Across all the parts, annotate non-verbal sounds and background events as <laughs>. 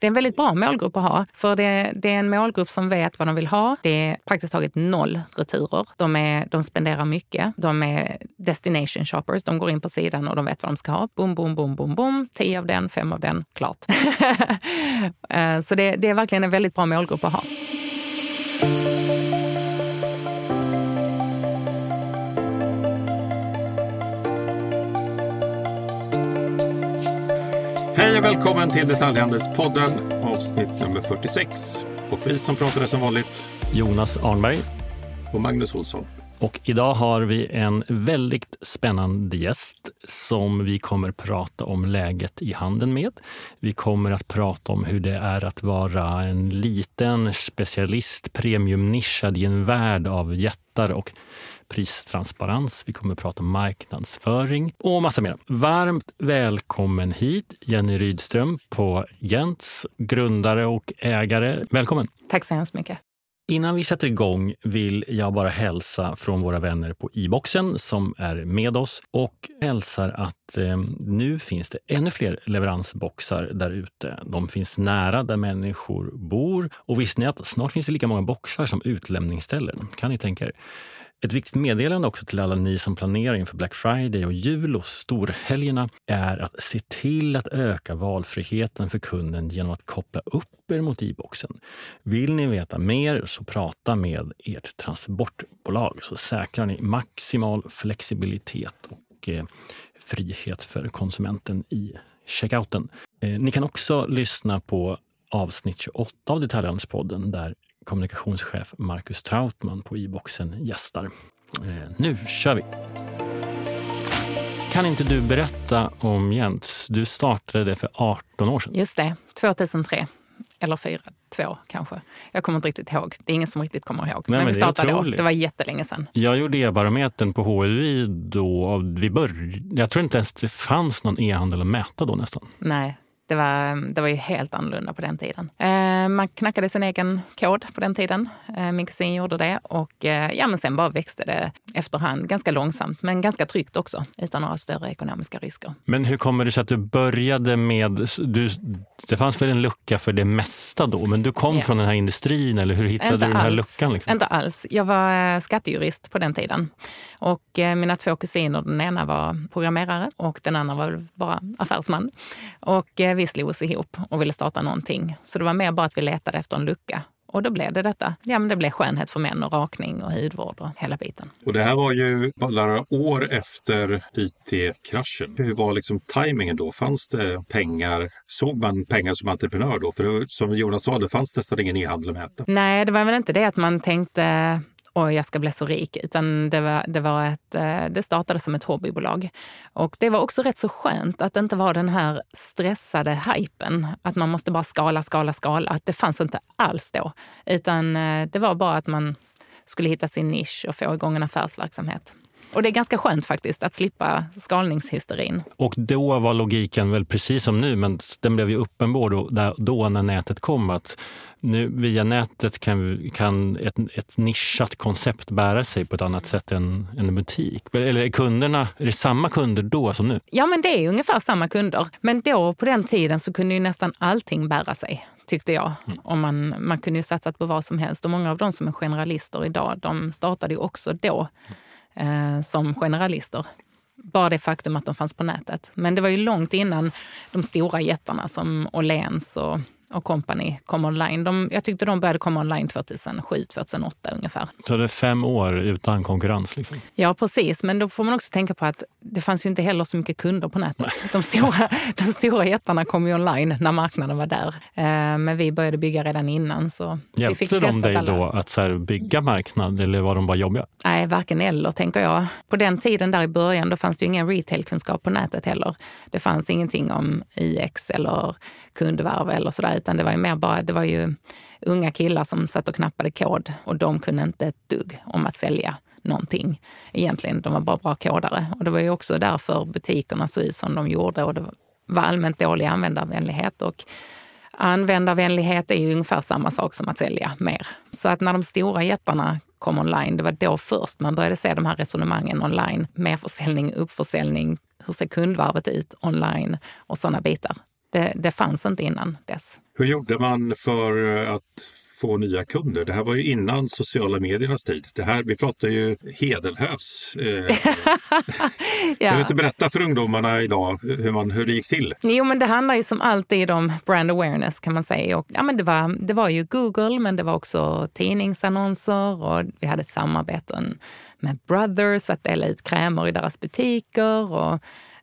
Det är en väldigt bra målgrupp att ha, för det, det är en målgrupp som vet vad de vill ha. Det är praktiskt taget noll returer. De, är, de spenderar mycket. De är destination shoppers. De går in på sidan och de vet vad de ska ha. Boom, boom, boom, boom, boom. Tio av den, fem av den, klart. <laughs> Eh, så det, det är verkligen en väldigt bra målgrupp att ha. Och välkommen till Detaljhandelspodden avsnitt nummer 46. Och vi som pratar är som vanligt Jonas Arnberg. och Magnus Olsson. Och idag har vi en väldigt spännande gäst som vi kommer prata om läget i handeln med. Vi kommer att prata om hur det är att vara en liten specialist, premiumnischad i en värld av jättar och pristransparens. Vi kommer att prata om marknadsföring och massa mer. Varmt välkommen hit Jenny Rydström på Jents, grundare och ägare. Välkommen! Tack så hemskt mycket. Innan vi sätter igång vill jag bara hälsa från våra vänner på e-boxen som är med oss och hälsar att eh, nu finns det ännu fler leveransboxar där ute. De finns nära där människor bor och visste ni att snart finns det lika många boxar som utlämningsställen? Kan ni tänka er? Ett viktigt meddelande också till alla ni som planerar inför Black Friday och jul och storhelgerna är att se till att öka valfriheten för kunden genom att koppla upp er mot e-boxen. Vill ni veta mer så prata med ert transportbolag så säkrar ni maximal flexibilitet och eh, frihet för konsumenten i checkouten. Eh, ni kan också lyssna på avsnitt 28 av Detaljhandelspodden där kommunikationschef Marcus Trautman på e-boxen gästar. Eh, nu kör vi! Kan inte du berätta om Jens? Du startade det för 18 år sedan. Just det, 2003. Eller 4, 2 kanske. Jag kommer inte riktigt ihåg. Det är ingen som riktigt kommer ihåg. Nej, men, vi startade då. Det var jättelänge sedan. Jag gjorde e-barometern på HUI då. Vi började, jag tror inte ens det fanns någon e-handel att mäta då nästan. Nej, det var, det var ju helt annorlunda på den tiden. Eh, man knackade sin egen kod på den tiden. Eh, min kusin gjorde det och eh, ja, men sen bara växte det efterhand ganska långsamt, men ganska tryggt också, utan några större ekonomiska risker. Men hur kommer det sig att du började med... Du, det fanns väl en lucka för det mesta då, men du kom Ja. från den här industrin eller hur hittade Inte du den här alls. luckan? Liksom? Inte alls. Jag var eh, skattejurist på den tiden. Och eh, mina två kusiner, den ena var programmerare och den andra var bara affärsman. Och eh, vi slog oss ihop och ville starta någonting. Så det var mer bara att vi letade efter en lucka. Och då blev det detta. Ja, men det blev skönhet för män och rakning och hudvård och hela biten. Och det här var ju bara några år efter IT-kraschen. Hur var liksom tajmingen då? Fanns det pengar? Såg man pengar som entreprenör då? För det, som Jonas sa, det fanns nästan ingen e-handel att mäta. Nej, det var väl inte det att man tänkte och jag ska bli så rik, utan det, var, det, var ett, eh, det startade som ett hobbybolag. Och det var också rätt så skönt att det inte var den här stressade hypen, att man måste bara skala, skala, skala. Det fanns inte alls då, utan eh, det var bara att man skulle hitta sin nisch och få igång en affärsverksamhet. Och det är ganska skönt faktiskt att slippa skalningshysterin. Och då var logiken väl precis som nu, men den blev ju uppenbar då, där- då när nätet kom. att nu Via nätet kan, kan ett, ett nischat koncept bära sig på ett annat sätt än, än en butik. Eller är kunderna, är det samma kunder då som nu? Ja, men det är ungefär samma kunder. Men då på den tiden så kunde ju nästan allting bära sig, tyckte jag. Om man, man kunde ju satsat på vad som helst. Och många av de som är generalister idag, de startade ju också då eh, som generalister. Bara det faktum att de fanns på nätet. Men det var ju långt innan de stora jättarna som Åhléns och, och company kom online. De, jag tyckte de började komma online 2007, 2008 ungefär. Så det är fem år utan konkurrens. Liksom. Ja, precis. Men då får man också tänka på att det fanns ju inte heller så mycket kunder på nätet. De stora, <laughs> de stora jättarna kom ju online när marknaden var där. Eh, Men vi började bygga redan innan. Så vi fick Hjälpte de dig alla. då att så bygga marknad eller var de bara jobbiga? Nej, varken eller, tänker jag. På den tiden där i början, då fanns det ju ingen retailkunskap på nätet heller. Det fanns ingenting om IX eller kundvärv eller sådär, utan det var ju mer bara, det var ju unga killar som satt och knappade kod och de kunde inte ett dugg om att sälja någonting egentligen. De var bara bra kodare. Och det var ju också därför butikerna såg ut som de gjorde och det var allmänt dålig användarvänlighet. Och användarvänlighet är ju ungefär samma sak som att sälja mer. Så att när de stora jättarna kom online, det var då först man började se de här resonemangen online. Merförsäljning, uppförsäljning, hur ser kundvarvet ut online och sådana bitar. Det, det fanns inte innan dess. Hur gjorde man för att få nya kunder? Det här var ju innan sociala mediernas tid. Det här, vi pratar ju hedelhös. Eh, <laughs> ja. Kan du inte berätta för ungdomarna idag hur, man, hur det gick till? Jo, men det handlar ju som alltid om brand awareness kan man säga. Och, ja, men det, var, det var ju Google, men det var också tidningsannonser och vi hade samarbeten med Brothers att dela ut krämer i deras butiker. Och,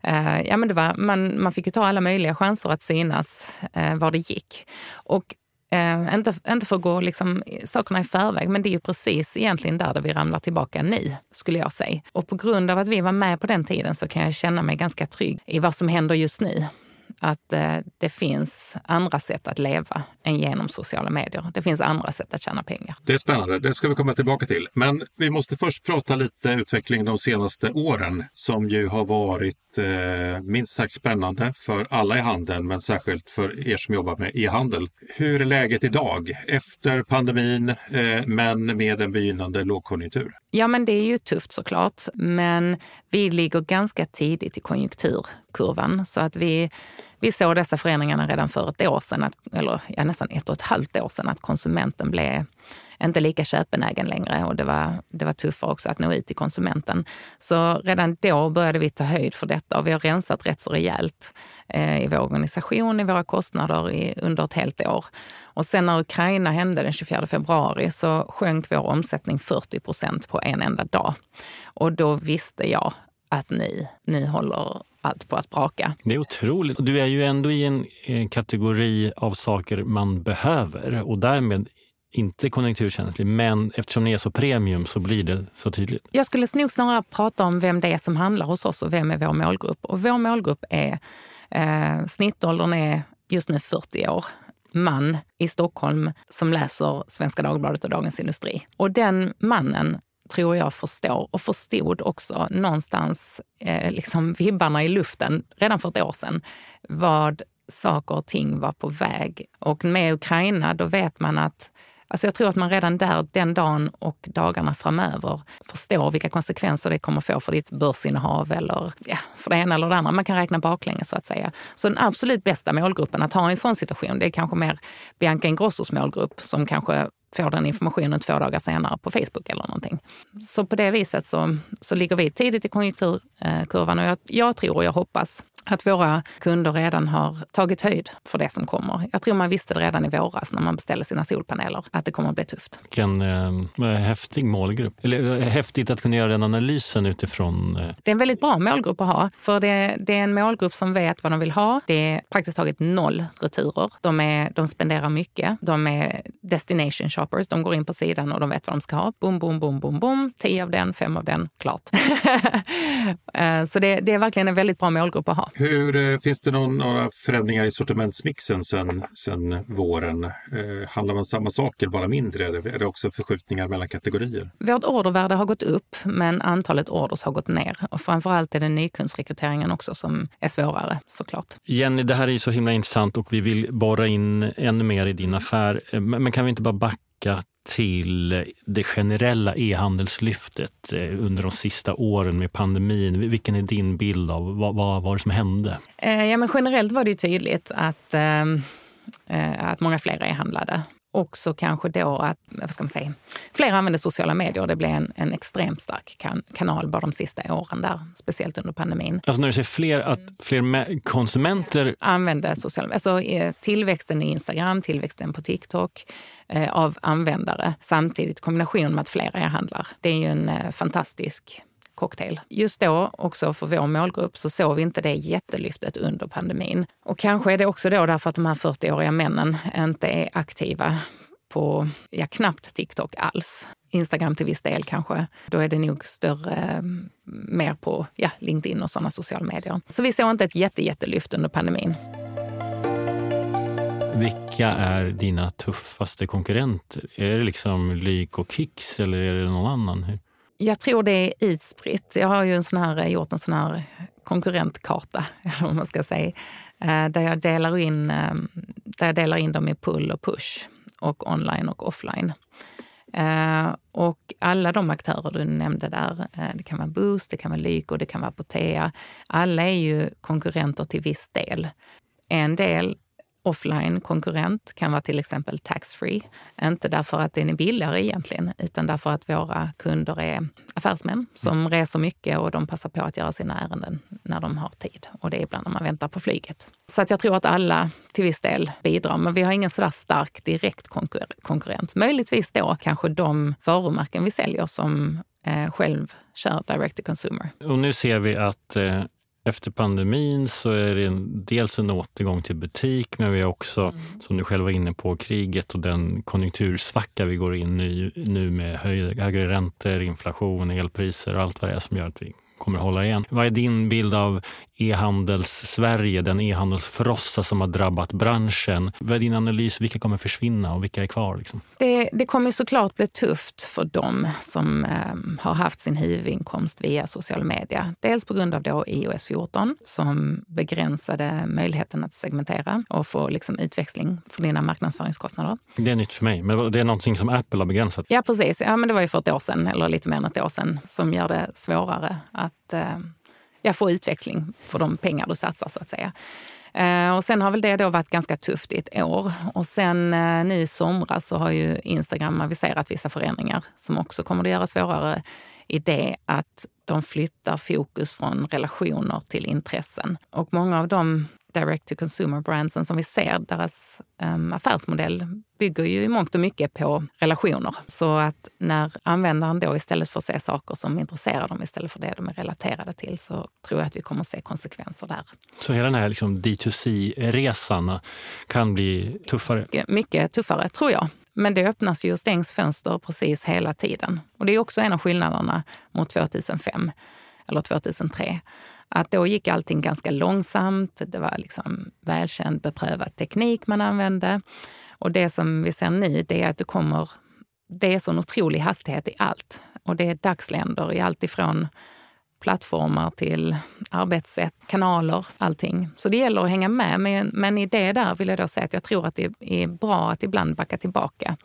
eh, ja, men det var, man, man fick ju ta alla möjliga chanser att synas eh, var det gick. Och Eh, inte, inte för att gå liksom sakerna i förväg, men det är ju precis egentligen där, där vi ramlar tillbaka nu, skulle jag säga. Och på grund av att vi var med på den tiden så kan jag känna mig ganska trygg i vad som händer just nu att eh, det finns andra sätt att leva än genom sociala medier. Det finns andra sätt att tjäna pengar. Det är spännande, det ska vi komma tillbaka till. Men vi måste först prata lite utveckling de senaste åren som ju har varit eh, minst sagt spännande för alla i handeln, men särskilt för er som jobbar med e-handel. Hur är läget idag efter pandemin, eh, men med en begynnande lågkonjunktur? Ja, men det är ju tufft såklart, men vi ligger ganska tidigt i konjunkturkurvan så att vi vi såg dessa förändringarna redan för ett år sedan, att, eller ja, nästan ett och ett halvt år sedan, att konsumenten blev inte lika köpenägen längre och det var, det var tuffare också att nå ut till konsumenten. Så redan då började vi ta höjd för detta och vi har rensat rätt så rejält eh, i vår organisation, i våra kostnader i, under ett helt år. Och sen när Ukraina hände den 24 februari så sjönk vår omsättning 40 procent på en enda dag. Och då visste jag att ni, ni håller allt på att braka. Det är otroligt. Du är ju ändå i en, en kategori av saker man behöver och därmed inte konjunkturkänslig, men eftersom ni är så premium så blir det så tydligt. Jag skulle nog snarare prata om vem det är som handlar hos oss och vem är vår målgrupp. Och vår målgrupp är, eh, snittåldern är just nu 40 år man i Stockholm som läser Svenska Dagbladet och Dagens Industri. Och den mannen tror jag förstår och förstod också någonstans eh, liksom vibbarna i luften redan för ett år sedan vad saker och ting var på väg. Och med Ukraina, då vet man att Alltså jag tror att man redan där, den dagen och dagarna framöver förstår vilka konsekvenser det kommer få för ditt börsinnehav eller ja, för det ena eller det andra. Man kan räkna baklänges så att säga. Så den absolut bästa målgruppen att ha i en sån situation, det är kanske mer Bianca Ingrossos målgrupp som kanske får den informationen två dagar senare på Facebook eller någonting. Så på det viset så, så ligger vi tidigt i konjunkturkurvan och jag, jag tror och jag hoppas att våra kunder redan har tagit höjd för det som kommer. Jag tror man visste det redan i våras när man beställde sina solpaneler, att det kommer att bli tufft. Vilken eh, häftig målgrupp. Eller eh, häftigt att kunna göra den analysen utifrån... Eh... Det är en väldigt bra målgrupp att ha, för det, det, är en målgrupp som vet vad de vill ha. Det är praktiskt taget noll returer. De, är, de spenderar mycket. De är destination shoppers. De går in på sidan och de vet vad de ska ha. Boom, boom, boom, boom, boom. Tio av den, fem av den, klart. <laughs> Eh, så det, det är verkligen en väldigt bra målgrupp att ha. Hur, eh, finns det någon, några förändringar i sortimentsmixen sen, sen våren? Eh, handlar man samma saker, bara mindre? Eller är det också förskjutningar mellan kategorier? Vårt ordervärde har gått upp, men antalet orders har gått ner. Och framförallt är det nykundsrekryteringen också som är svårare såklart. Jenny, det här är så himla intressant och vi vill borra in ännu mer i din affär. Eh, men kan vi inte bara backa till det generella e-handelslyftet eh, under de sista åren med pandemin. Vilken är din bild av vad, vad var det som hände? Eh, ja, men generellt var det tydligt att, ehm, eh, att många fler e-handlade också kanske då att, vad ska man säga, fler använde sociala medier. Det blev en, en extremt stark kan, kanal bara de sista åren där, speciellt under pandemin. Alltså när du säger fler, att fler konsumenter... Använde sociala Alltså tillväxten i Instagram, tillväxten på TikTok eh, av användare samtidigt i kombination med att fler e-handlar. Det är ju en eh, fantastisk cocktail. Just då, också för vår målgrupp, så såg vi inte det jättelyftet under pandemin. Och kanske är det också då därför att de här 40-åriga männen inte är aktiva på, ja knappt TikTok alls. Instagram till viss del kanske. Då är det nog större, mer på ja, LinkedIn och sådana sociala medier. Så vi såg inte ett jätte, jättelyft under pandemin. Vilka är dina tuffaste konkurrenter? Är det liksom Lyk och Kicks eller är det någon annan? Jag tror det är utspritt. Jag har ju en sån här, gjort en sån här konkurrentkarta, <laughs> eller vad man ska säga, eh, där jag delar in, ehm, där jag delar in dem i pull och push och online och offline. Eh, och alla de aktörer du nämnde där, eh, det kan vara Boost, det kan vara Lyko, det kan vara Apotea. Alla är ju konkurrenter till viss del. En del offline konkurrent kan vara till exempel taxfree. Inte därför att den är billigare egentligen, utan därför att våra kunder är affärsmän som mm. reser mycket och de passar på att göra sina ärenden när de har tid. Och det är ibland när man väntar på flyget. Så att jag tror att alla till viss del bidrar, men vi har ingen sådär stark direkt konkurrent. Möjligtvis då kanske de varumärken vi säljer som eh, själv kör direct to consumer. Och nu ser vi att eh, efter pandemin så är det en, dels en återgång till butik, men vi har också, mm. som du själv var inne på, kriget och den konjunktursvacka vi går in i nu med högre räntor, inflation, elpriser och allt vad det är som gör att vi kommer hålla igen. Vad är din bild av e-handels-Sverige, den e-handelsfrossa som har drabbat branschen? Vad är din analys? Vilka kommer försvinna och vilka är kvar? Liksom? Det, det kommer såklart bli tufft för dem som eh, har haft sin huvudinkomst via sociala medier. Dels på grund av då iOS 14 som begränsade möjligheten att segmentera och få liksom utväxling för dina marknadsföringskostnader. Det är nytt för mig, men det är någonting som Apple har begränsat? Ja, precis. Ja, men det var ju för ett år sedan, eller lite mer än ett år sedan, som gör det svårare att eh, ja, få utväxling för de pengar du satsar så att säga. Eh, och sen har väl det då varit ganska tufft i ett år. Och sen eh, nu i somras så har ju Instagram aviserat vissa förändringar som också kommer att göra svårare i det att de flyttar fokus från relationer till intressen. Och många av de direct to consumer brandsen som vi ser, deras um, affärsmodell bygger ju i mångt och mycket på relationer. Så att när användaren då istället att se saker som intresserar dem istället för det de är relaterade till så tror jag att vi kommer att se konsekvenser där. Så hela den här liksom D2C-resan kan bli tuffare? Mycket, mycket tuffare, tror jag. Men det öppnas ju och stängs fönster precis hela tiden. Och det är också en av skillnaderna mot 2005 eller 2003 att då gick allting ganska långsamt. Det var liksom välkänd, beprövad teknik man använde. Och det som vi ser nu, det är att det kommer... Det är sån otrolig hastighet i allt. Och det är dagsländer i allt ifrån plattformar till arbetssätt, kanaler, allting. Så det gäller att hänga med. Men, men i det där vill jag då säga att jag tror att det är bra att ibland backa tillbaka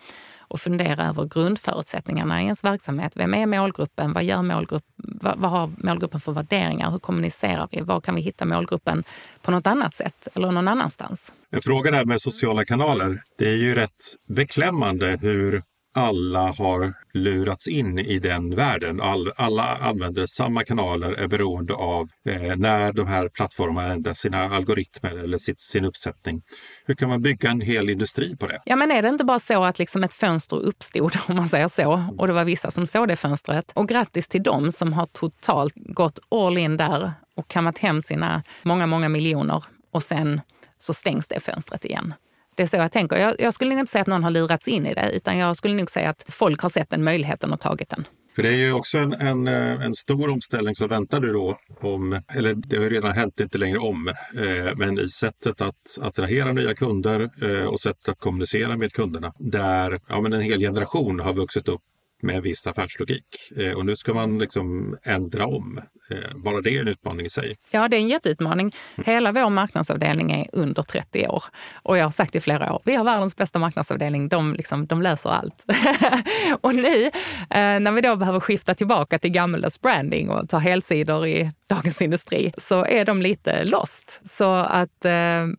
och fundera över grundförutsättningarna i ens verksamhet. Vem är målgruppen? Vad, gör målgrupp, vad, vad har målgruppen för värderingar? Hur kommunicerar vi? Var kan vi hitta målgruppen på något annat sätt eller någon annanstans? En fråga där med sociala kanaler. Det är ju rätt beklämmande hur alla har lurats in i den världen. All, alla använder samma kanaler, är beroende av eh, när de här plattformarna ändrar sina algoritmer eller sitt, sin uppsättning. Hur kan man bygga en hel industri på det? Ja, men är det inte bara så att liksom ett fönster uppstod, <laughs> om man säger så, och det var vissa som såg det fönstret. Och grattis till dem som har totalt gått all in där och kammat hem sina många, många miljoner och sen så stängs det fönstret igen. Det är så jag tänker. Jag, jag skulle nog inte säga att någon har lurats in i det, utan jag skulle nog säga att folk har sett den möjligheten och tagit den. För det är ju också en, en, eh, en stor omställning som väntar du då om, eller det har redan hänt, inte längre om, eh, men i sättet att attrahera nya kunder eh, och sättet att kommunicera med kunderna. Där ja, men en hel generation har vuxit upp med viss affärslogik. Eh, och nu ska man liksom ändra om. Eh, bara det är en utmaning i sig. Ja, det är en jätteutmaning. Hela vår marknadsavdelning är under 30 år. Och jag har sagt i flera år, vi har världens bästa marknadsavdelning. De, liksom, de löser allt. <laughs> och nu, eh, när vi då behöver skifta tillbaka till gammaldags branding och ta helsidor i Dagens Industri, så är de lite lost. Så att,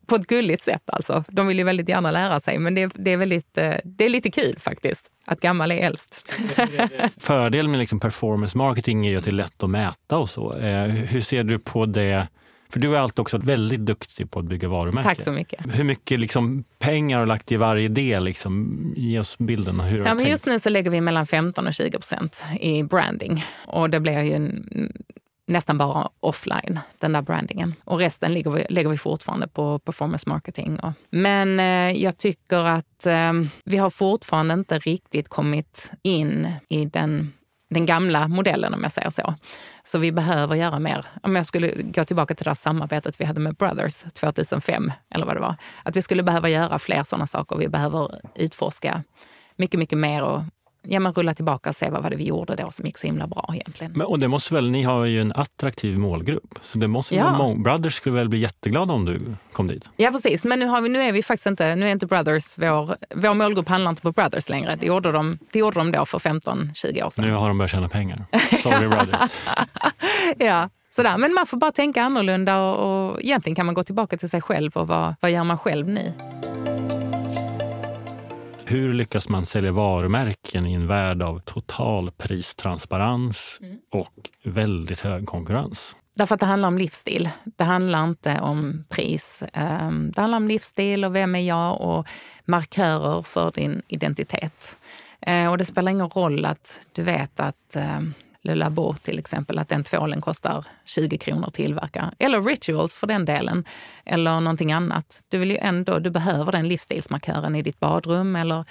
på ett gulligt sätt alltså. De vill ju väldigt gärna lära sig, men det, det är, väldigt, det är lite kul faktiskt att gammal är äldst. <laughs> <laughs> Fördelen med liksom performance marketing är ju att det är lätt att mäta och så. Eh, hur ser du på det? För du är alltid också väldigt duktig på att bygga varumärken. Tack så mycket. Hur mycket liksom pengar har du lagt i varje del? Liksom? Ge oss bilden. Hur ja, men just nu så lägger vi mellan 15 och 20 procent i branding. Och det blir ju en nästan bara offline, den där brandingen. Och resten lägger vi, lägger vi fortfarande på performance marketing. Men eh, jag tycker att eh, vi har fortfarande inte riktigt kommit in i den den gamla modellen om jag säger så. Så vi behöver göra mer. Om jag skulle gå tillbaka till det samarbetet vi hade med Brothers 2005, eller vad det var. Att vi skulle behöva göra fler sådana saker. Vi behöver utforska mycket, mycket mer och ja, men rulla tillbaka och se vad var det vi gjorde då som gick så himla bra egentligen. Men, och det måste väl, ni har ju en attraktiv målgrupp, så det måste ja. vara Brothers skulle väl bli jätteglada om du kom dit? Ja precis, men nu, har vi, nu är vi faktiskt inte, nu är inte Brothers vår, vår målgrupp handlar inte på Brothers längre. Det gjorde de, det gjorde de då för 15-20 år sedan. Nu har de börjat tjäna pengar. Sorry Brothers. <laughs> ja. Sådär. Men man får bara tänka annorlunda och, och egentligen kan man gå tillbaka till sig själv och vad, vad gör man själv nu? Hur lyckas man sälja varumärken i en värld av total pristransparens mm. och väldigt hög konkurrens? Därför att det handlar om livsstil. Det handlar inte om pris. Ehm, det handlar om livsstil och vem är jag och markörer för din identitet. Eh, och det spelar ingen roll att du vet att ehm, Le Labo till exempel, att den tvålen kostar 20 kronor att tillverka. Eller Rituals för den delen. Eller någonting annat. Du vill ju ändå, du behöver den livsstilsmarkören i ditt badrum eller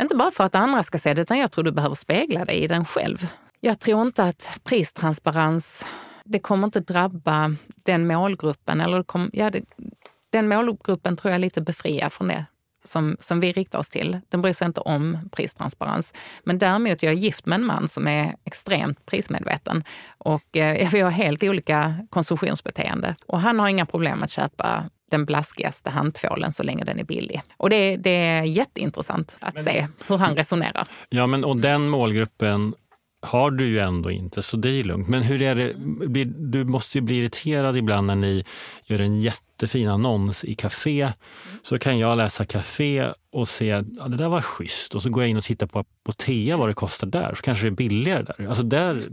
inte bara för att andra ska se det, utan jag tror du behöver spegla dig i den själv. Jag tror inte att pristransparens, det kommer inte drabba den målgruppen. Eller det kom, ja, det, den målgruppen tror jag är lite befriad från det som, som vi riktar oss till. Den bryr sig inte om pristransparens. Men däremot, jag är gift med en man som är extremt prismedveten och eh, vi har helt olika konsumtionsbeteende. Och han har inga problem att köpa den blaskigaste handtvålen så länge den är billig. Och det, det är jätteintressant att men, se hur han resonerar. Ja, men och den målgruppen har du ju ändå inte, så det är lugnt. Men hur är det, du måste ju bli irriterad ibland när ni gör en jättefin annons i café. Så kan jag läsa café och se att ja, det där var schysst och så går jag in och tittar på Apotea vad det kostar där, så kanske det är billigare där. Alltså där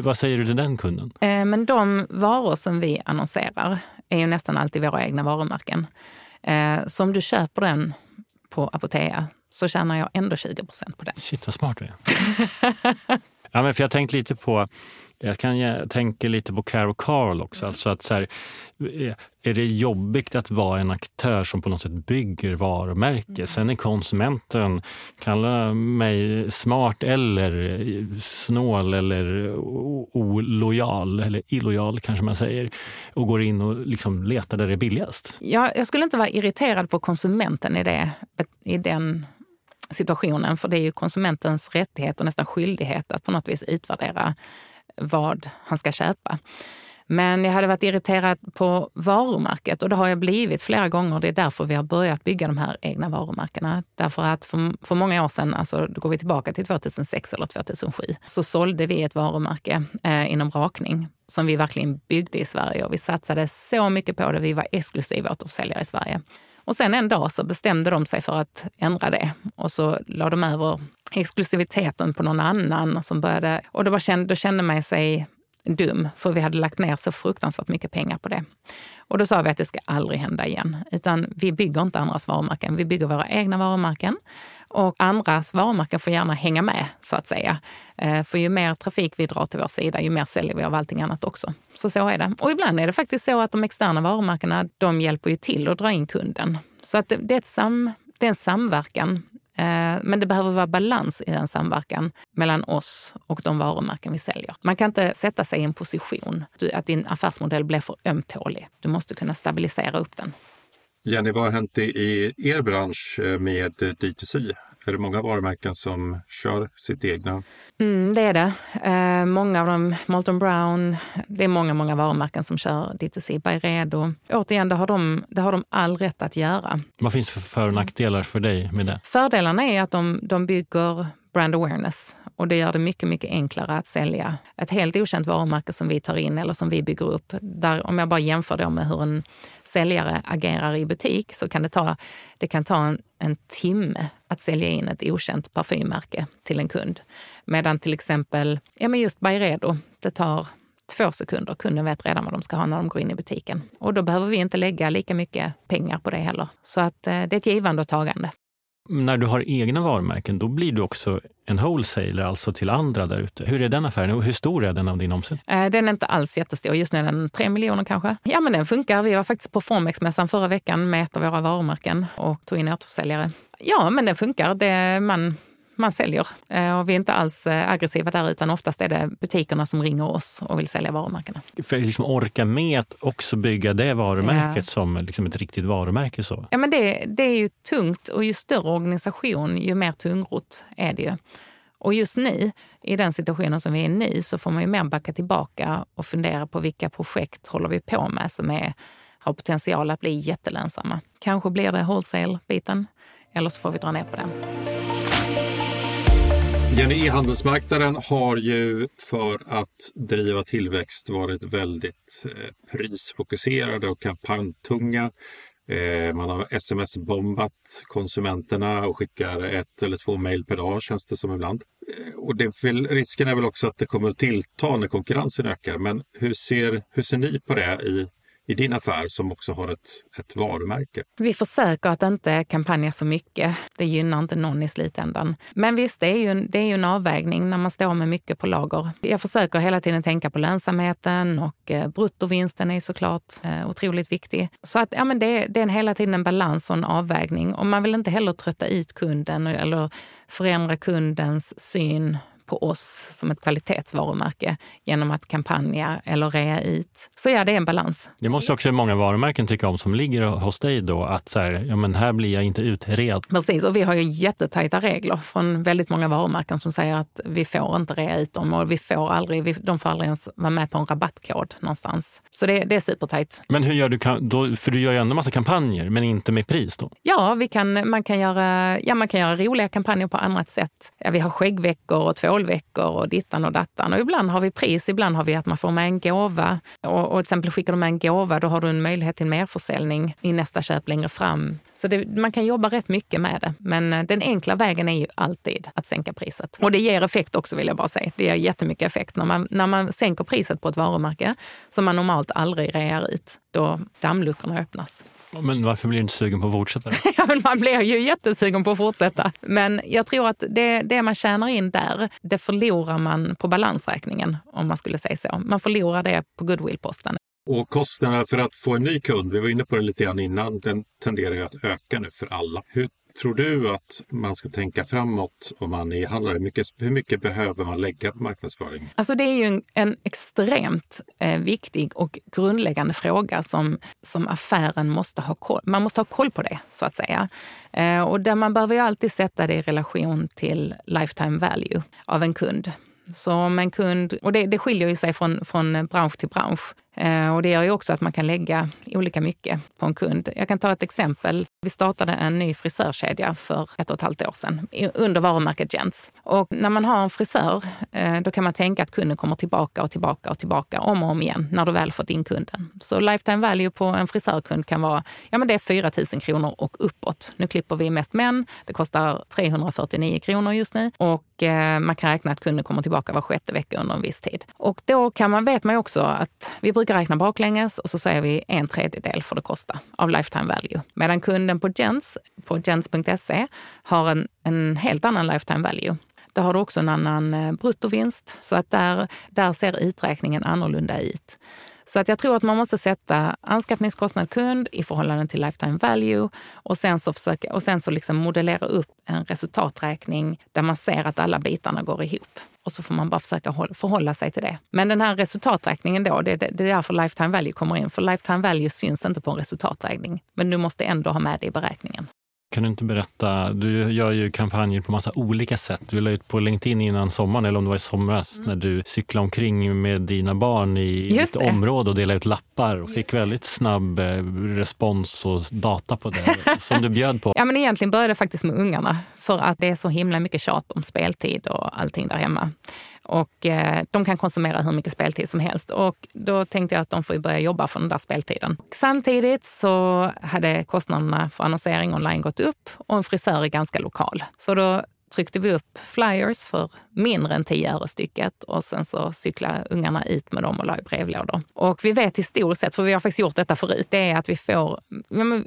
vad säger du till den kunden? Eh, men de varor som vi annonserar är ju nästan alltid våra egna varumärken. Eh, så om du köper den på Apotea så tjänar jag ändå 20 procent på det. Shit vad smart du är. <laughs> ja, men för jag tänkte lite på jag kan tänka lite på Caro Carl också. Mm. Alltså att så här, är det jobbigt att vara en aktör som på något sätt bygger varumärke? Mm. Sen är konsumenten, kalla mig smart eller snål eller olojal eller illojal kanske man säger och går in och liksom letar där det är billigast. Ja, jag skulle inte vara irriterad på konsumenten i, det, i den situationen. För det är ju konsumentens rättighet och nästan skyldighet att på något vis utvärdera vad han ska köpa. Men jag hade varit irriterad på varumärket och det har jag blivit flera gånger. Det är därför vi har börjat bygga de här egna varumärkena. Därför att för, för många år sedan, alltså då går vi tillbaka till 2006 eller 2007, så sålde vi ett varumärke eh, inom rakning som vi verkligen byggde i Sverige och vi satsade så mycket på det. Vi var exklusiva återförsäljare i Sverige. Och sen en dag så bestämde de sig för att ändra det och så la de över exklusiviteten på någon annan som började, och då, kände, då kände man sig dum, för vi hade lagt ner så fruktansvärt mycket pengar på det. Och då sa vi att det ska aldrig hända igen, utan vi bygger inte andras varumärken, vi bygger våra egna varumärken. Och andras varumärken får gärna hänga med, så att säga. Eh, för ju mer trafik vi drar till vår sida, ju mer säljer vi av allting annat också. Så så är det. Och ibland är det faktiskt så att de externa varumärkena, de hjälper ju till att dra in kunden. Så att det, är, ett sam, det är en samverkan eh, men det behöver vara balans i den samverkan mellan oss och de varumärken vi säljer. Man kan inte sätta sig i en position att din affärsmodell blir för ömtålig. Du måste kunna stabilisera upp den. Jenny, vad har hänt i er bransch eh, med D2C? Är det många varumärken som kör sitt egna? Mm, det är det. Eh, många av dem, Molton Brown, det är många, många varumärken som kör D2C. Byredo. Återigen, det har, de, det har de all rätt att göra. Vad finns för för och nackdelar för dig med det? Fördelarna är att de, de bygger brand awareness och det gör det mycket, mycket enklare att sälja ett helt okänt varumärke som vi tar in eller som vi bygger upp. Där, om jag bara jämför då med hur en säljare agerar i butik så kan det ta, det kan ta en, en timme att sälja in ett okänt parfymmärke till en kund. Medan till exempel, ja men just Byredo, det tar två sekunder. Kunden vet redan vad de ska ha när de går in i butiken. Och då behöver vi inte lägga lika mycket pengar på det heller. Så att eh, det är ett givande och tagande när du har egna varumärken, då blir du också en wholesaler, alltså till andra där ute. Hur är den affären och hur stor är den av din omsättning? Eh, den är inte alls jättestor. Just nu är den tre miljoner kanske. Ja, men den funkar. Vi var faktiskt på Formex-mässan förra veckan med ett av våra varumärken och tog in återförsäljare. Ja, men den funkar. Det, man man säljer. Eh, och vi är inte alls eh, aggressiva där utan oftast är det butikerna som ringer oss och vill sälja varumärkena. För att liksom orka med att också bygga det varumärket ja. som liksom ett riktigt varumärke. Så. Ja, men det, det är ju tungt och ju större organisation ju mer tungrot är det ju. Och just nu, i den situationen som vi är i nu, så får man ju mer backa tillbaka och fundera på vilka projekt håller vi på med som är, har potential att bli jättelönsamma. Kanske blir det wholesale-biten, eller så får vi dra ner på den. Jenny, e-handelsmarknaden har ju för att driva tillväxt varit väldigt eh, prisfokuserade och kampanjtunga. Eh, man har sms-bombat konsumenterna och skickar ett eller två mejl per dag känns det som ibland. Eh, och det risken är väl också att det kommer att tillta när konkurrensen ökar. Men hur ser, hur ser ni på det i i din affär som också har ett, ett varumärke? Vi försöker att inte kampanja så mycket. Det gynnar inte någon i slutändan. Men visst, det är ju, det är ju en avvägning när man står med mycket på lager. Jag försöker hela tiden tänka på lönsamheten och eh, bruttovinsten är såklart eh, otroligt viktig. Så att ja, men det, det är hela tiden en balans och en avvägning. Och man vill inte heller trötta ut kunden eller förändra kundens syn på oss som ett kvalitetsvarumärke genom att kampanja eller rea ut. Så ja, det är en balans. Det måste också många varumärken tycka om som ligger hos dig då, att så här, ja, men här blir jag inte utred. Precis, och vi har ju jättetajta regler från väldigt många varumärken som säger att vi får inte rea ut dem och vi får aldrig, de får aldrig ens vara med på en rabattkod någonstans. Så det, det är supertajt. Men hur gör du, då, för du gör ju ändå massa kampanjer, men inte med pris då? Ja, vi kan, man, kan göra, ja man kan göra roliga kampanjer på annat sätt. Ja, vi har skäggveckor och två tvålveckor och dittan och dattan. Och ibland har vi pris, ibland har vi att man får med en gåva. Och, och till exempel skickar du med en gåva, då har du en möjlighet till merförsäljning i nästa köp längre fram. Så det, man kan jobba rätt mycket med det. Men eh, den enkla vägen är ju alltid att sänka priset. Och det ger effekt också vill jag bara säga. Det ger jättemycket effekt. När man, när man sänker priset på ett varumärke som man normalt aldrig rear ut, då dammluckorna öppnas. Men varför blir du inte sugen på att fortsätta? <laughs> ja, men man blir ju jättesugen på att fortsätta. Men jag tror att det, det man tjänar in där, det förlorar man på balansräkningen om man skulle säga så. Man förlorar det på goodwillposten. Och kostnaderna för att få en ny kund, vi var inne på det lite grann innan, den tenderar ju att öka nu för alla. Hur tror du att man ska tänka framåt om man är handlare? Hur mycket, hur mycket behöver man lägga på marknadsföring? Alltså det är ju en, en extremt eh, viktig och grundläggande fråga som, som affären måste ha koll Man måste ha koll på det, så att säga. Eh, och där man behöver ju alltid sätta det i relation till lifetime value av en kund. Så om en kund, och det, det skiljer ju sig från, från bransch till bransch. Eh, och det gör ju också att man kan lägga olika mycket på en kund. Jag kan ta ett exempel. Vi startade en ny frisörkedja för ett och ett halvt år sedan under varumärket Gents. Och när man har en frisör, eh, då kan man tänka att kunden kommer tillbaka och tillbaka och tillbaka om och om igen när du väl fått in kunden. Så lifetime value på en frisörkund kan vara ja, men det är 4 000 kronor och uppåt. Nu klipper vi mest män. Det kostar 349 kronor just nu och eh, man kan räkna att kunden kommer tillbaka var sjätte vecka under en viss tid. Och då kan man, vet man ju också att vi brukar brukar räkna baklänges och så säger vi en tredjedel får det kosta av lifetime value. Medan kunden på Gens, på gens.se, har en, en helt annan lifetime value. Där har du också en annan eh, bruttovinst, så att där, där ser uträkningen annorlunda ut. Så att jag tror att man måste sätta anskaffningskostnad kund i förhållande till lifetime value och sen så, försöka, och sen så liksom modellera upp en resultaträkning där man ser att alla bitarna går ihop. Och så får man bara försöka förhålla sig till det. Men den här resultaträkningen då, det, det, det är därför lifetime value kommer in. För lifetime value syns inte på en resultaträkning. Men du måste ändå ha med det i beräkningen. Kan du inte berätta, du gör ju kampanjer på massa olika sätt. Du la ut på LinkedIn innan sommaren, eller om det var i somras, mm. när du cyklade omkring med dina barn i ett område och delade ut lappar och fick väldigt snabb eh, respons och data på det <laughs> som du bjöd på. Ja, men egentligen började det faktiskt med ungarna för att det är så himla mycket tjat om speltid och allting där hemma. Och eh, de kan konsumera hur mycket speltid som helst. Och då tänkte jag att de får börja jobba för den där speltiden. Samtidigt så hade kostnaderna för annonsering online gått upp och en frisör är ganska lokal. Så då tryckte vi upp flyers för mindre än 10 öre stycket och sen så cyklade ungarna ut med dem och la i brevlådor. Och vi vet historiskt sett, för vi har faktiskt gjort detta förut, det är att vi får,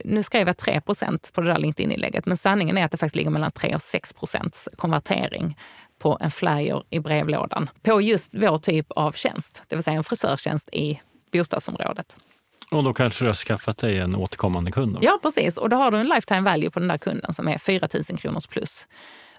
nu skrev jag 3% på det där LinkedIn-inlägget, men sanningen är att det faktiskt ligger mellan 3 och 6% konvertering på en flyer i brevlådan på just vår typ av tjänst, det vill säga en frisörtjänst i bostadsområdet. Och då kanske du har skaffat dig en återkommande kund? Då. Ja, precis. Och då har du en lifetime value på den där kunden som är 4 000 kronors plus.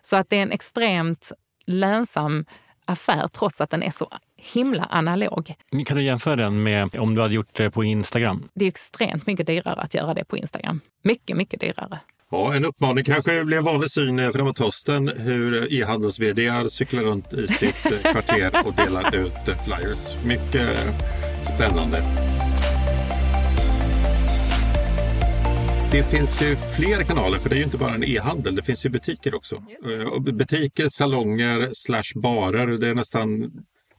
Så att det är en extremt lönsam affär trots att den är så himla analog. Kan du jämföra den med om du hade gjort det på Instagram? Det är extremt mycket dyrare att göra det på Instagram. Mycket, mycket dyrare. Ja, en uppmaning kanske blir en vanlig syn framåt hösten hur e-handels vd cyklar runt i sitt kvarter och delar ut flyers. Mycket spännande. Det finns ju fler kanaler, för det är ju inte bara en e-handel, det finns ju butiker också. Eh, butiker, salonger, slash barer, det är nästan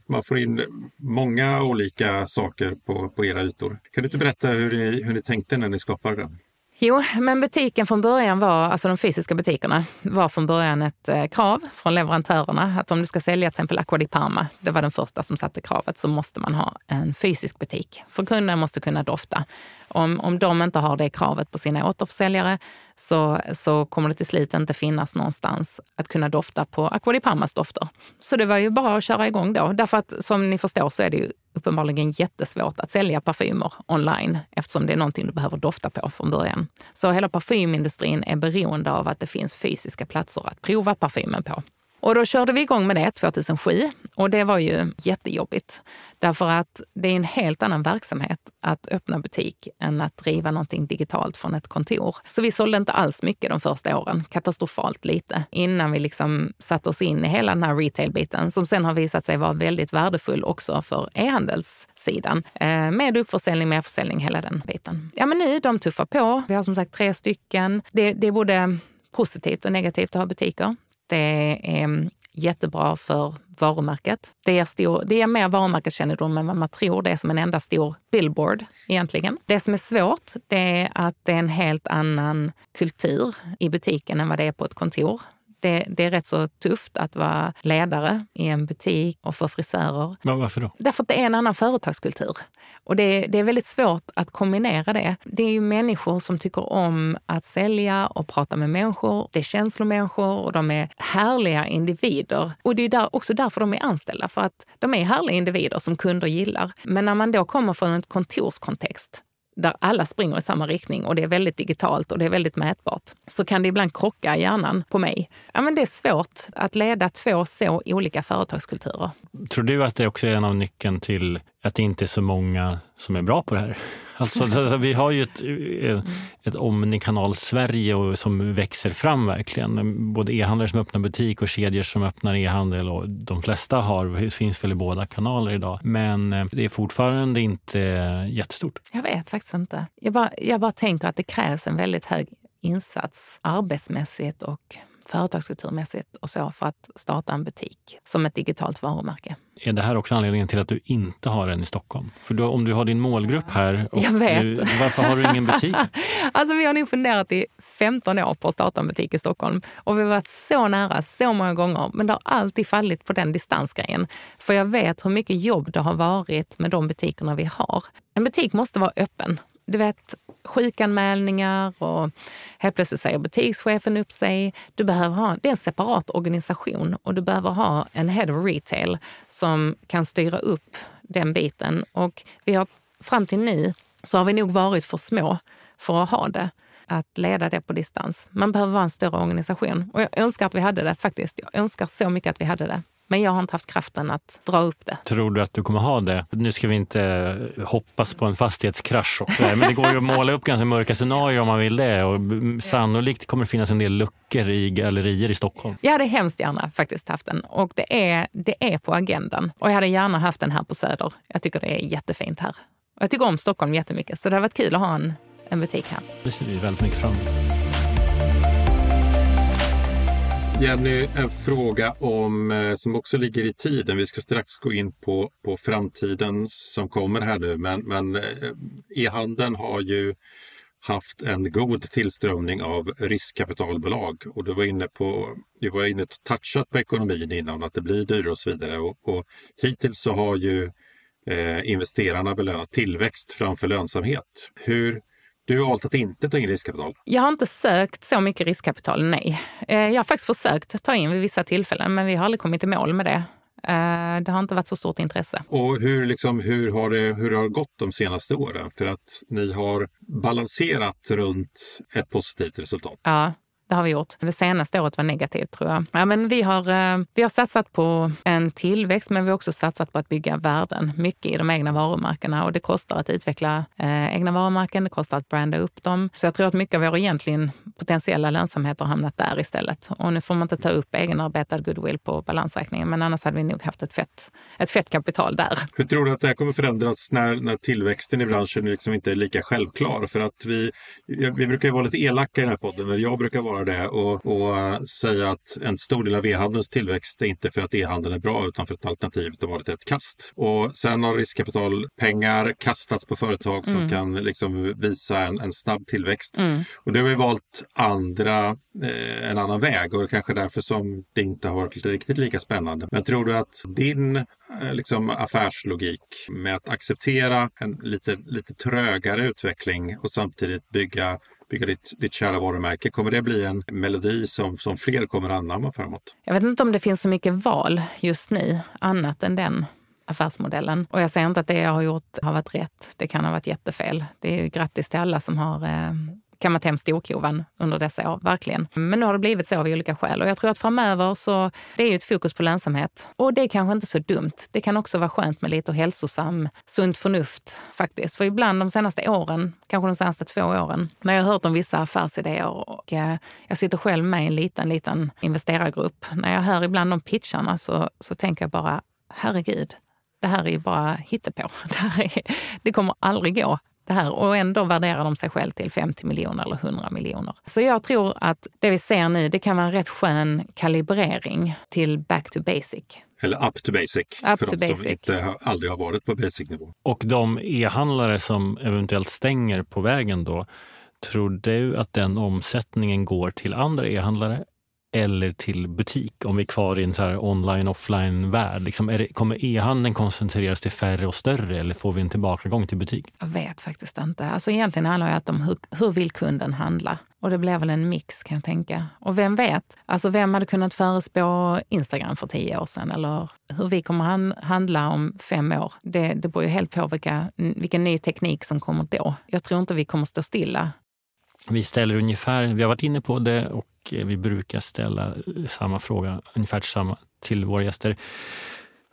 man får in många olika saker på, på era ytor. Kan du inte berätta hur ni, hur ni tänkte när ni skapade den? Jo, men butiken från början var, alltså de fysiska butikerna, var från början ett eh, krav från leverantörerna att om du ska sälja till exempel Aqua di Parma, det var den första som satte kravet, så måste man ha en fysisk butik. För kunden måste kunna dofta. Om, om de inte har det kravet på sina återförsäljare så, så kommer det till slut inte finnas någonstans att kunna dofta på Aqua di Parmas dofter. Så det var ju bara att köra igång då. Därför att som ni förstår så är det ju uppenbarligen jättesvårt att sälja parfymer online eftersom det är någonting du behöver dofta på från början. Så hela parfymindustrin är beroende av att det finns fysiska platser att prova parfymen på. Och då körde vi igång med det 2007 och det var ju jättejobbigt. Därför att det är en helt annan verksamhet att öppna butik än att driva någonting digitalt från ett kontor. Så vi sålde inte alls mycket de första åren, katastrofalt lite, innan vi liksom satte oss in i hela den här retail-biten som sen har visat sig vara väldigt värdefull också för e-handelssidan. Eh, med uppförsäljning, merförsäljning, hela den biten. Ja men nu, de tuffar på. Vi har som sagt tre stycken. Det, det är både positivt och negativt att ha butiker. Det är mm, jättebra för varumärket. Det är, stor, det är mer varumärkeskännedom än vad man tror. Det är som en enda stor billboard egentligen. Det som är svårt, det är att det är en helt annan kultur i butiken än vad det är på ett kontor. Det, det, är rätt så tufft att vara ledare i en butik och för frisörer. Men varför då? Därför att det är en annan företagskultur. Och det, det, är väldigt svårt att kombinera det. Det är ju människor som tycker om att sälja och prata med människor. Det är känslomänniskor och de är härliga individer. Och det är där, också därför de är anställda, för att de är härliga individer som kunder gillar. Men när man då kommer från en kontorskontext där alla springer i samma riktning och det är väldigt digitalt och det är väldigt mätbart, så kan det ibland krocka i hjärnan på mig. Ja, men det är svårt att leda två så olika företagskulturer. Tror du att det också är en av nyckeln till att det inte är så många som är bra på det här? <laughs> <laughs> Alltså, vi har ju ett, eh, ett omnikanal-Sverige som växer fram verkligen. Både e-handlare som öppnar butik och kedjor som öppnar e-handel. Och de flesta har, finns väl i båda kanaler idag. Men eh, det är fortfarande inte jättestort. Jag vet faktiskt inte. Jag bara, jag bara tänker att det krävs en väldigt hög insats arbetsmässigt och företagskulturmässigt och så för att starta en butik som ett digitalt varumärke. Är det här också anledningen till att du inte har en i Stockholm? För då, om du har din målgrupp här, och Jag vet. Du, varför har du ingen butik? <laughs> alltså vi har nog funderat i 15 år på att starta en butik i Stockholm och vi har varit så nära så många gånger, men det har alltid fallit på den distansgrejen. För jag vet hur mycket jobb det har varit med de butikerna vi har. En butik måste vara öppen du vet, sjukanmälningar och helt plötsligt säger butikschefen upp sig. Du behöver ha, det är en separat organisation och du behöver ha en head of retail som kan styra upp den biten. Och vi har, fram till nu så har vi nog varit för små för att ha det att leda det på distans. Man behöver vara en större organisation och jag önskar att vi hade det faktiskt. Jag önskar så mycket att vi hade det. Men jag har inte haft kraften att dra upp det. Tror du att du kommer ha det? Nu ska vi inte hoppas på en fastighetskrasch, också, men det går ju att måla upp ganska mörka scenarier om man vill det. Och sannolikt kommer det finnas en del luckor i gallerier i Stockholm. Jag hade hemskt gärna faktiskt haft den och det är, det är på agendan. Och jag hade gärna haft den här på Söder. Jag tycker det är jättefint här. Och jag tycker om Stockholm jättemycket, så det hade varit kul att ha en, en butik här. Det ser vi väldigt mycket fram emot. Jenny, en fråga om, eh, som också ligger i tiden. Vi ska strax gå in på, på framtiden som kommer här nu, men, men eh, e-handeln har ju haft en god tillströmning av riskkapitalbolag och du var inne på, du var inne och touchat på ekonomin innan, att det blir dyrare och så vidare. Och, och hittills så har ju eh, investerarna belönat tillväxt framför lönsamhet. Hur du har valt att inte ta in riskkapital? Jag har inte sökt så mycket riskkapital, nej. Eh, jag har faktiskt försökt ta in vid vissa tillfällen, men vi har aldrig kommit i mål med det. Eh, det har inte varit så stort intresse. Och hur, liksom, hur, har det, hur har det gått de senaste åren? För att ni har balanserat runt ett positivt resultat. Ja, det har vi gjort. Det senaste året var negativt tror jag. Ja, men vi, har, eh, vi har satsat på en tillväxt men vi har också satsat på att bygga värden. Mycket i de egna varumärkena och det kostar att utveckla eh, egna varumärken, det kostar att branda upp dem. Så jag tror att mycket av vår egentligen potentiella lönsamhet har hamnat där istället. Och nu får man inte ta upp egenarbetad goodwill på balansräkningen men annars hade vi nog haft ett fett, ett fett kapital där. Hur tror du att det här kommer förändras när, när tillväxten i branschen liksom inte är lika självklar? För att vi, vi brukar ju vara lite elaka i den här podden, eller jag brukar vara det och, och uh, säga att en stor del av e-handelns tillväxt är inte för att e-handeln är bra utan för att alternativet har varit ett kast. Och sen har riskkapitalpengar kastats på företag som mm. kan liksom visa en, en snabb tillväxt. Mm. Och det har vi valt andra, eh, en annan väg och det är kanske därför som det inte har varit riktigt lika spännande. Men tror du att din eh, liksom, affärslogik med att acceptera en lite, lite trögare utveckling och samtidigt bygga bygga ditt, ditt kära varumärke. Kommer det bli en melodi som, som fler kommer anamma framåt? Jag vet inte om det finns så mycket val just nu, annat än den affärsmodellen. Och jag säger inte att det jag har gjort har varit rätt. Det kan ha varit jättefel. Det är grattis till alla som har eh, kammat hem storkovan under dessa år, verkligen. Men nu har det blivit så av olika skäl och jag tror att framöver så det är ju ett fokus på lönsamhet. Och det är kanske inte så dumt. Det kan också vara skönt med lite hälsosam, sunt förnuft faktiskt. För ibland de senaste åren, kanske de senaste två åren, när jag har hört om vissa affärsidéer och eh, jag sitter själv med i en liten, liten investerargrupp. När jag hör ibland de pitcharna så, så tänker jag bara, herregud, det här är ju bara hittepå. <laughs> Det, här är, det kommer aldrig gå det här och ändå värderar de sig själv till 50 miljoner eller 100 miljoner. Så jag tror att det vi ser nu, det kan vara en rätt skön kalibrering till back to basic. Eller up to basic, up för to de basic. som inte, aldrig har varit på basic-nivå. Och de e-handlare som eventuellt stänger på vägen då, tror du att den omsättningen går till andra e-handlare eller till butik om vi är kvar i en så online offline värld? Liksom kommer e-handeln koncentreras till färre och större eller får vi en tillbakagång till butik? Jag vet faktiskt inte. Alltså egentligen handlar det om hur, hur vill kunden handla? Och det blir väl en mix kan jag tänka. Och vem vet? Alltså vem hade kunnat förespå Instagram för tio år sedan? Eller hur vi kommer handla om fem år? Det, det beror ju helt på vilka, vilken ny teknik som kommer då. Jag tror inte vi kommer stå stilla. Vi ställer ungefär, vi har varit inne på det och vi brukar ställa samma fråga, ungefär samma, till våra gäster.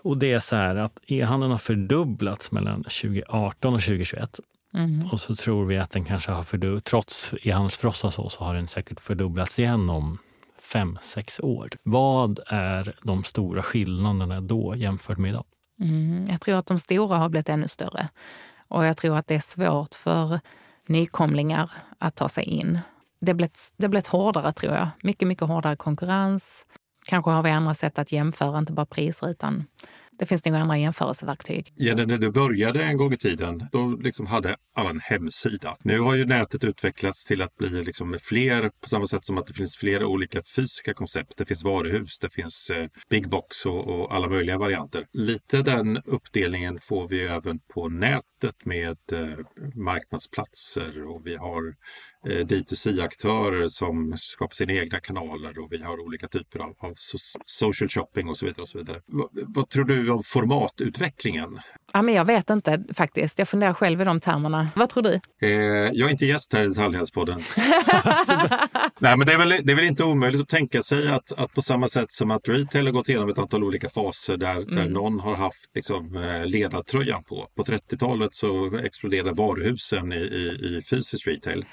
Och det är så här att e-handeln har fördubblats mellan 2018 och 2021. Mm. Och så tror vi att den kanske har fördubblats, trots e-handelsfrossa så, så har den säkert fördubblats igen om fem, sex år. Vad är de stora skillnaderna då jämfört med idag? Mm, jag tror att de stora har blivit ännu större. Och jag tror att det är svårt för nykomlingar att ta sig in det blivit, det blivit hårdare tror jag. Mycket, mycket hårdare konkurrens. Kanske har vi andra sätt att jämföra, inte bara priser utan det finns nog andra jämförelseverktyg. Ja, när du började en gång i tiden, då liksom hade alla en hemsida. Nu har ju nätet utvecklats till att bli liksom fler, på samma sätt som att det finns flera olika fysiska koncept. Det finns varuhus, det finns eh, big box och, och, alla möjliga varianter. Lite den uppdelningen får vi även på nätet med eh, marknadsplatser och vi har D2C-aktörer som skapar sina egna kanaler och vi har olika typer av, av social shopping och så vidare. Och så vidare. Vad, vad tror du om formatutvecklingen? Ja, men jag vet inte faktiskt. Jag funderar själv i de termerna. Vad tror du? Eh, jag är inte gäst här i Detaljhandelspodden. <laughs> Nej, men det är, väl, det är väl inte omöjligt att tänka sig att, att på samma sätt som att retail har gått igenom ett antal olika faser där, mm. där någon har haft liksom, eh, ledartröjan på. På 30-talet så exploderade varuhusen i, i, i fysisk retail.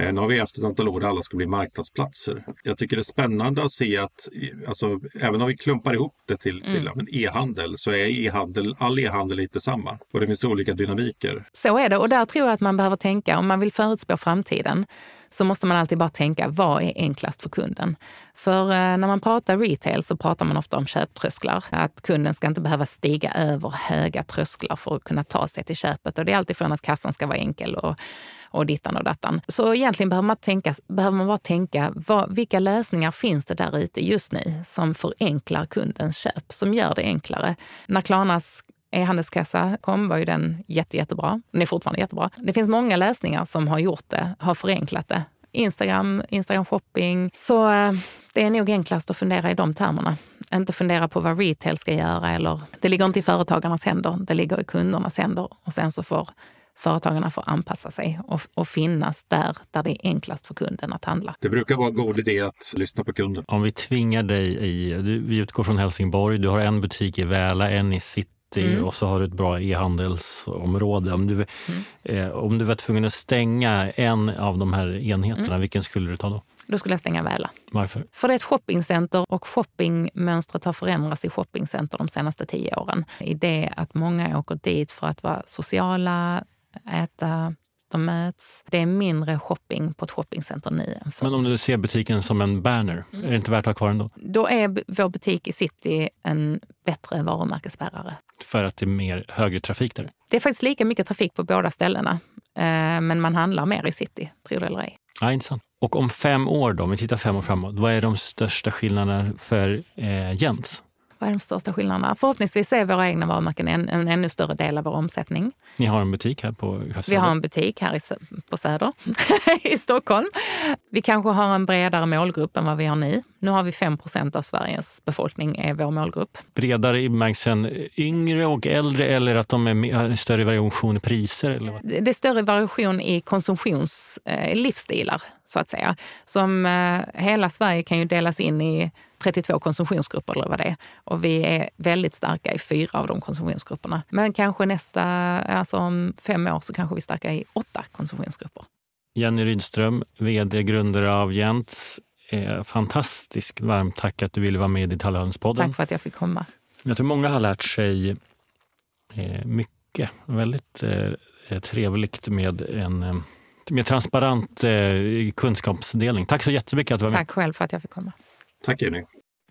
Eh, nu har vi haft ett antal år där alla ska bli marknadsplatser. Jag tycker det är spännande att se att alltså, även om vi klumpar ihop det till, till mm. e-handel så är e-handel, all e-handel inte samma och det finns olika dynamiker. Så är det och där tror jag att man behöver tänka, om man vill förutspå framtiden, så måste man alltid bara tänka, vad är enklast för kunden? För eh, när man pratar retail så pratar man ofta om köptrösklar. Att kunden ska inte behöva stiga över höga trösklar för att kunna ta sig till köpet. Och det är alltifrån att kassan ska vara enkel och, och dittan och dattan. Så egentligen behöver man, tänka, behöver man bara tänka, vad, vilka lösningar finns det där ute just nu som förenklar kundens köp, som gör det enklare? När Klarnas E-handelskassa kom var ju den jätte, jättebra. Den är fortfarande jättebra. Det finns många lösningar som har gjort det, har förenklat det. Instagram, Instagram shopping. Så eh, det är nog enklast att fundera i de termerna. Inte fundera på vad retail ska göra eller det ligger inte i företagarnas händer, det ligger i kundernas händer. Och sen så får företagarna får anpassa sig och, och finnas där, där det är enklast för kunden att handla. Det brukar vara en god idé att lyssna på kunden. Om vi tvingar dig i, du, vi utgår från Helsingborg, du har en butik i Väla, en i City Mm. och så har du ett bra e-handelsområde. Om du, mm. eh, om du var tvungen att stänga en av de här enheterna, mm. vilken skulle du ta då? Då skulle jag stänga Väla. Varför? För det är ett shoppingcenter och shoppingmönstret har förändrats i shoppingcenter de senaste tio åren. I det att många åker dit för att vara sociala, äta, de möts. Det är mindre shopping på ett shoppingcenter nu än förr. Men om du ser butiken som en banner, mm. är det inte värt att ha kvar den då? Då är vår butik i city en bättre varumärkesbärare. För att det är mer högre trafik där? Det är faktiskt lika mycket trafik på båda ställena. Eh, men man handlar mer i city, tror det eller ej. Ja, intressant. Och om fem år då, om vi tittar fem år framåt, vad är de största skillnaderna för eh, Jens? Vad är de största skillnaderna? Förhoppningsvis är våra egna varumärken en, en ännu större del av vår omsättning. Ni har en butik här på Söder? Vi har en butik här i, på Söder <laughs> i Stockholm. Vi kanske har en bredare målgrupp än vad vi har nu. Nu har vi 5% av Sveriges befolkning är vår målgrupp. Bredare i bemärkelsen yngre och äldre eller att de är, större variation i priser? Eller vad? Det är större variation i konsumtionslivsstilar, eh, så att säga. Som eh, hela Sverige kan ju delas in i 32 konsumtionsgrupper eller vad det är. Och vi är väldigt starka i fyra av de konsumtionsgrupperna. Men kanske nästa, alltså om fem år så kanske vi är starka i åtta konsumtionsgrupper. Jenny Rydström, vd, grundare av Jents. Eh, fantastiskt varmt tack att du ville vara med i Detaljhandelspodden. Tack för att jag fick komma. Jag tror många har lärt sig eh, mycket. Väldigt eh, trevligt med en eh, med transparent eh, kunskapsdelning. Tack så jättemycket att du var med. Tack själv för att jag fick komma. Tack Jenny.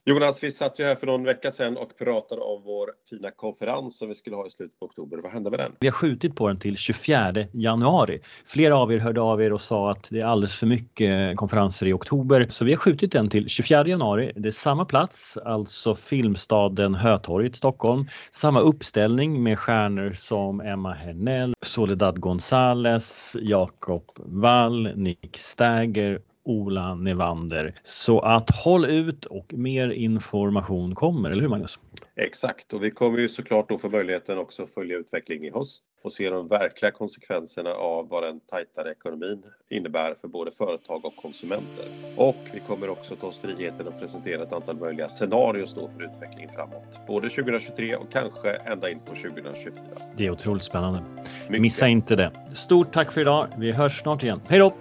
Jonas, vi satt ju här för någon vecka sedan och pratade om vår fina konferens som vi skulle ha i slutet på oktober. Vad hände med den? Vi har skjutit på den till 24 januari. Flera av er hörde av er och sa att det är alldeles för mycket konferenser i oktober. Så vi har skjutit den till 24 januari. Det är samma plats, alltså Filmstaden Hötorget, Stockholm. Samma uppställning med stjärnor som Emma Hernell, Soledad Gonzales, Jakob Wall, Nick Stagger Ola Nevander. Så att håll ut och mer information kommer, eller hur Magnus? Exakt, och vi kommer ju såklart då få möjligheten också att följa utvecklingen i höst och se de verkliga konsekvenserna av vad den tajtare ekonomin innebär för både företag och konsumenter. Och vi kommer också ta oss friheten att presentera ett antal möjliga scenarier då för utvecklingen framåt. Både 2023 och kanske ända in på 2024. Det är otroligt spännande. Mycket. Missa inte det. Stort tack för idag. Vi hörs snart igen. Hej då!